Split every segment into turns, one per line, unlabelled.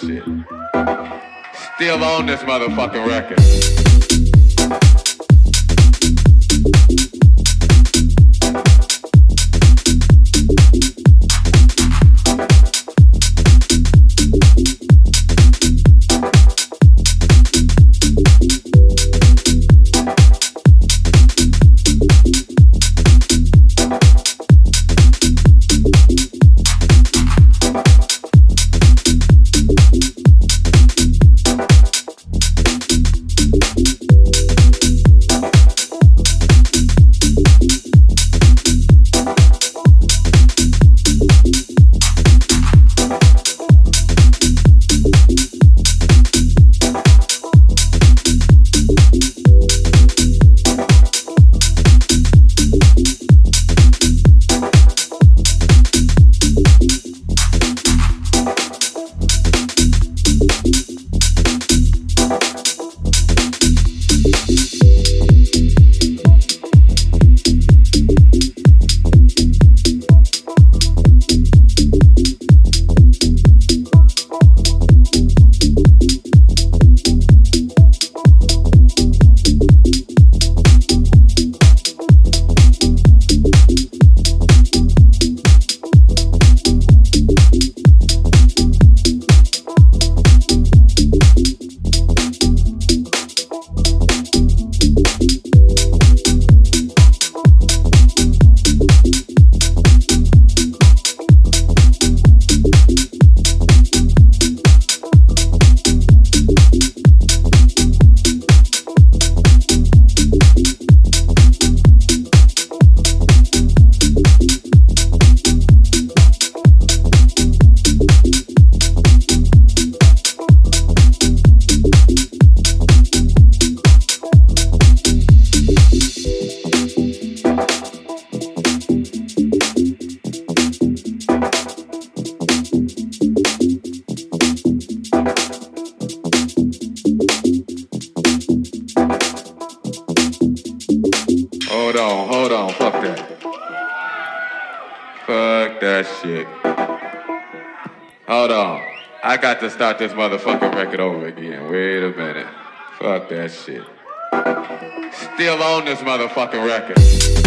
Shit. Still on this motherfucking record. Got to start this motherfucking record over again. Wait a minute. Fuck that shit. Still on this motherfucking record.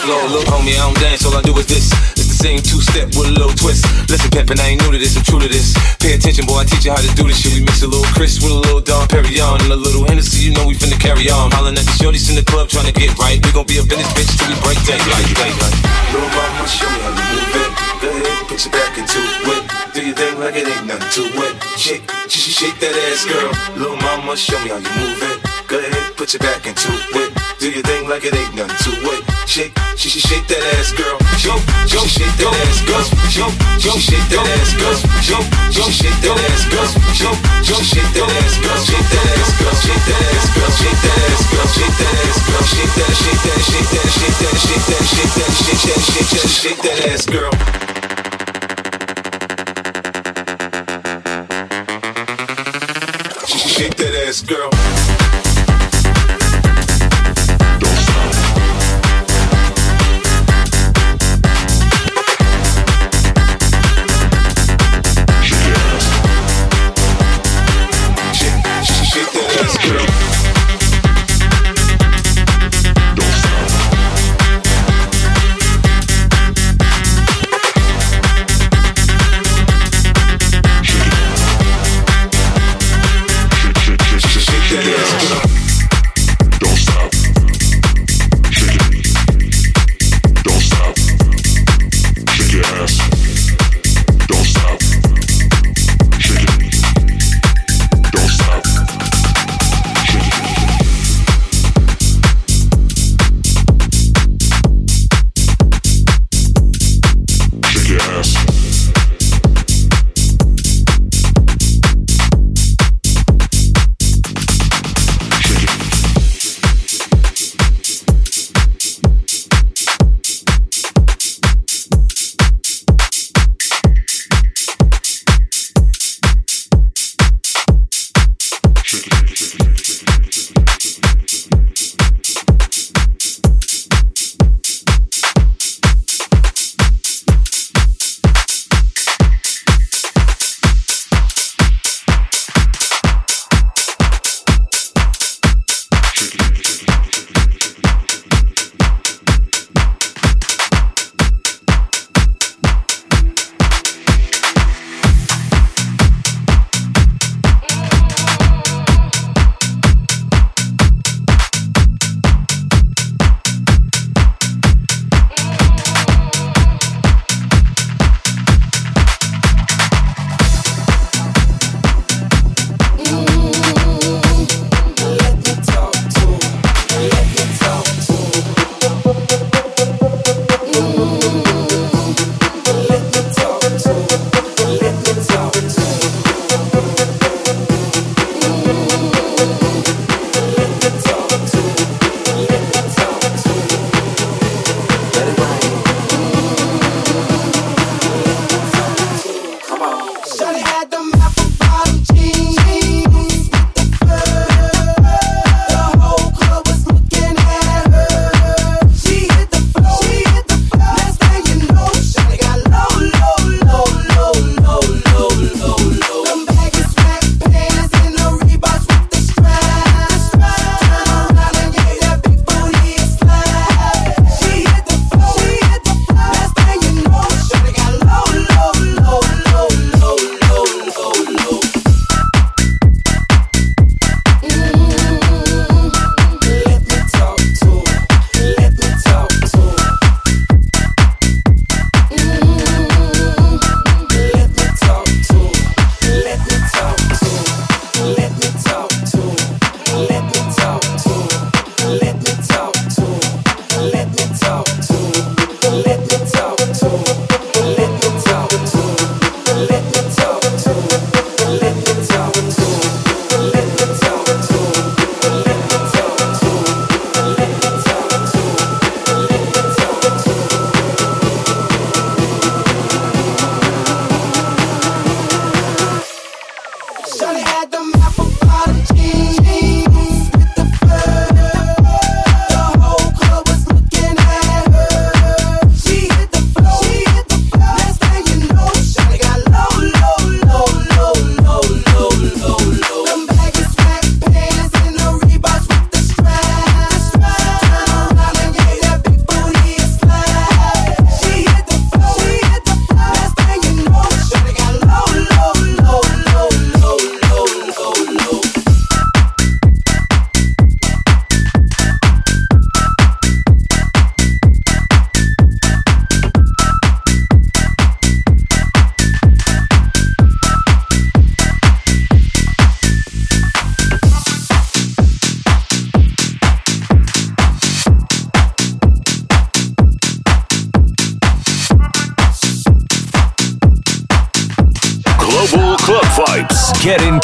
Floor. Look, homie, I don't dance, all I do is this. It's the same two step with a little twist. Listen, pimpin', I ain't new to this, I'm true to this. Pay attention, boy, I teach you how to do this shit. We mix a little Cris with a little Dom Perignon and a little Hennessy, you know we finna carry on. Hollin' at the shorties in the club trying to get right. We gon' be up in this bitch till we break daylight, daylight. Little mama, show me how you move it. Go ahead, put your back into it. Do your thing like it ain't nothing to it. Shake, shake, shake that ass, girl. Little mama, show me how you move it. Go ahead, put your back into it. Do your thing like it ain't nothing to it. Shake, she shake that ass, girl. Shake, shake, shake that ass, girl. Shake, shake, shake that ass, girl. Shake, shake, shake that ass, girl. Shake, shake, shake that ass, girl. Shake that ass, girl. Shake that ass, girl. Shake that ass, girl. Shake that ass, girl. Shake that, shake that, shake that, shake that, shake that, shake that, shake that, shake that, shake that ass, girl. Shake that ass, girl.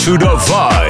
Into the vibe.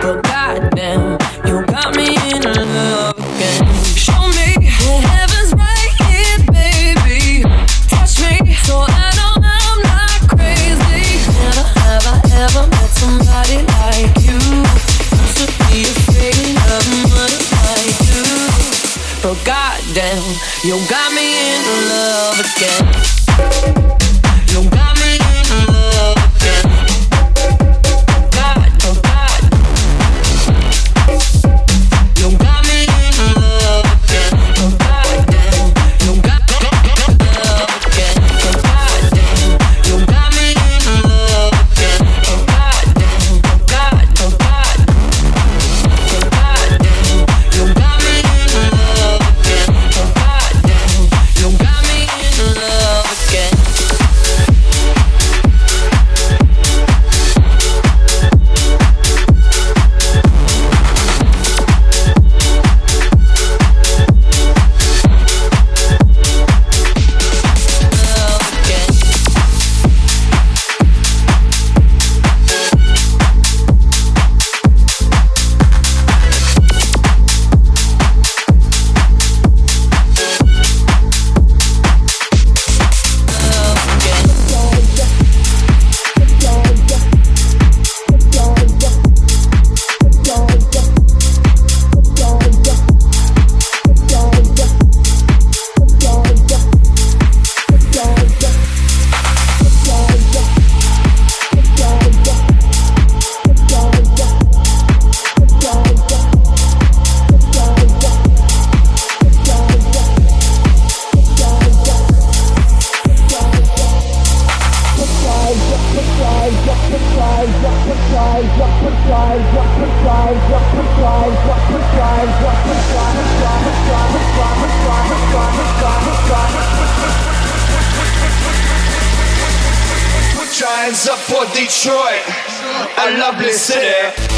But
Detroit, a lovely city.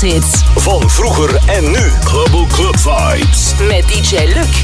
Hits
Van vroeger en nu. Global Club Vibes.
Met DJ Luc.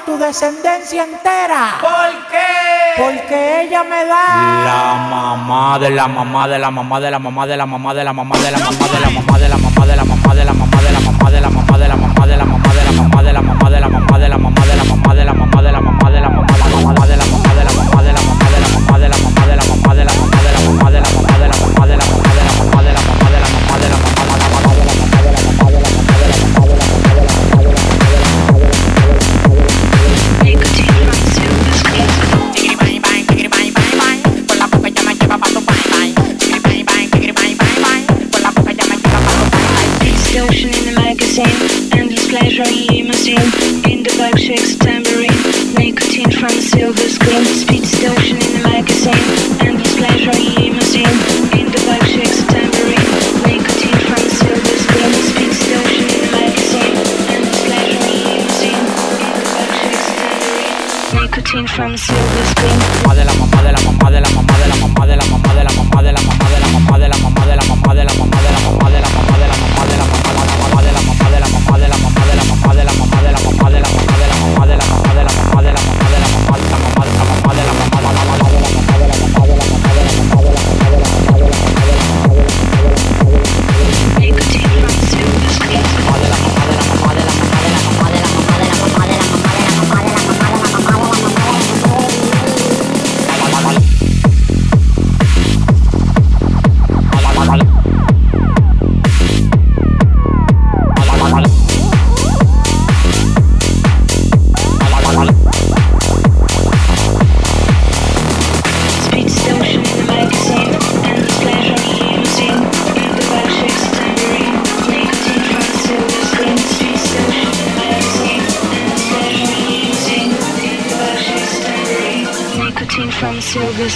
tu descendencia entera.
¿Por qué?
Porque ella me da la mamá de la mamá de la mamá de la mamá de la mamá de la mamá de la mamá de la mamá de la mamá de la mamá de la mamá de la mamá de la mamá de la mamá de la mamá de la mamá
from
you.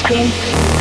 Club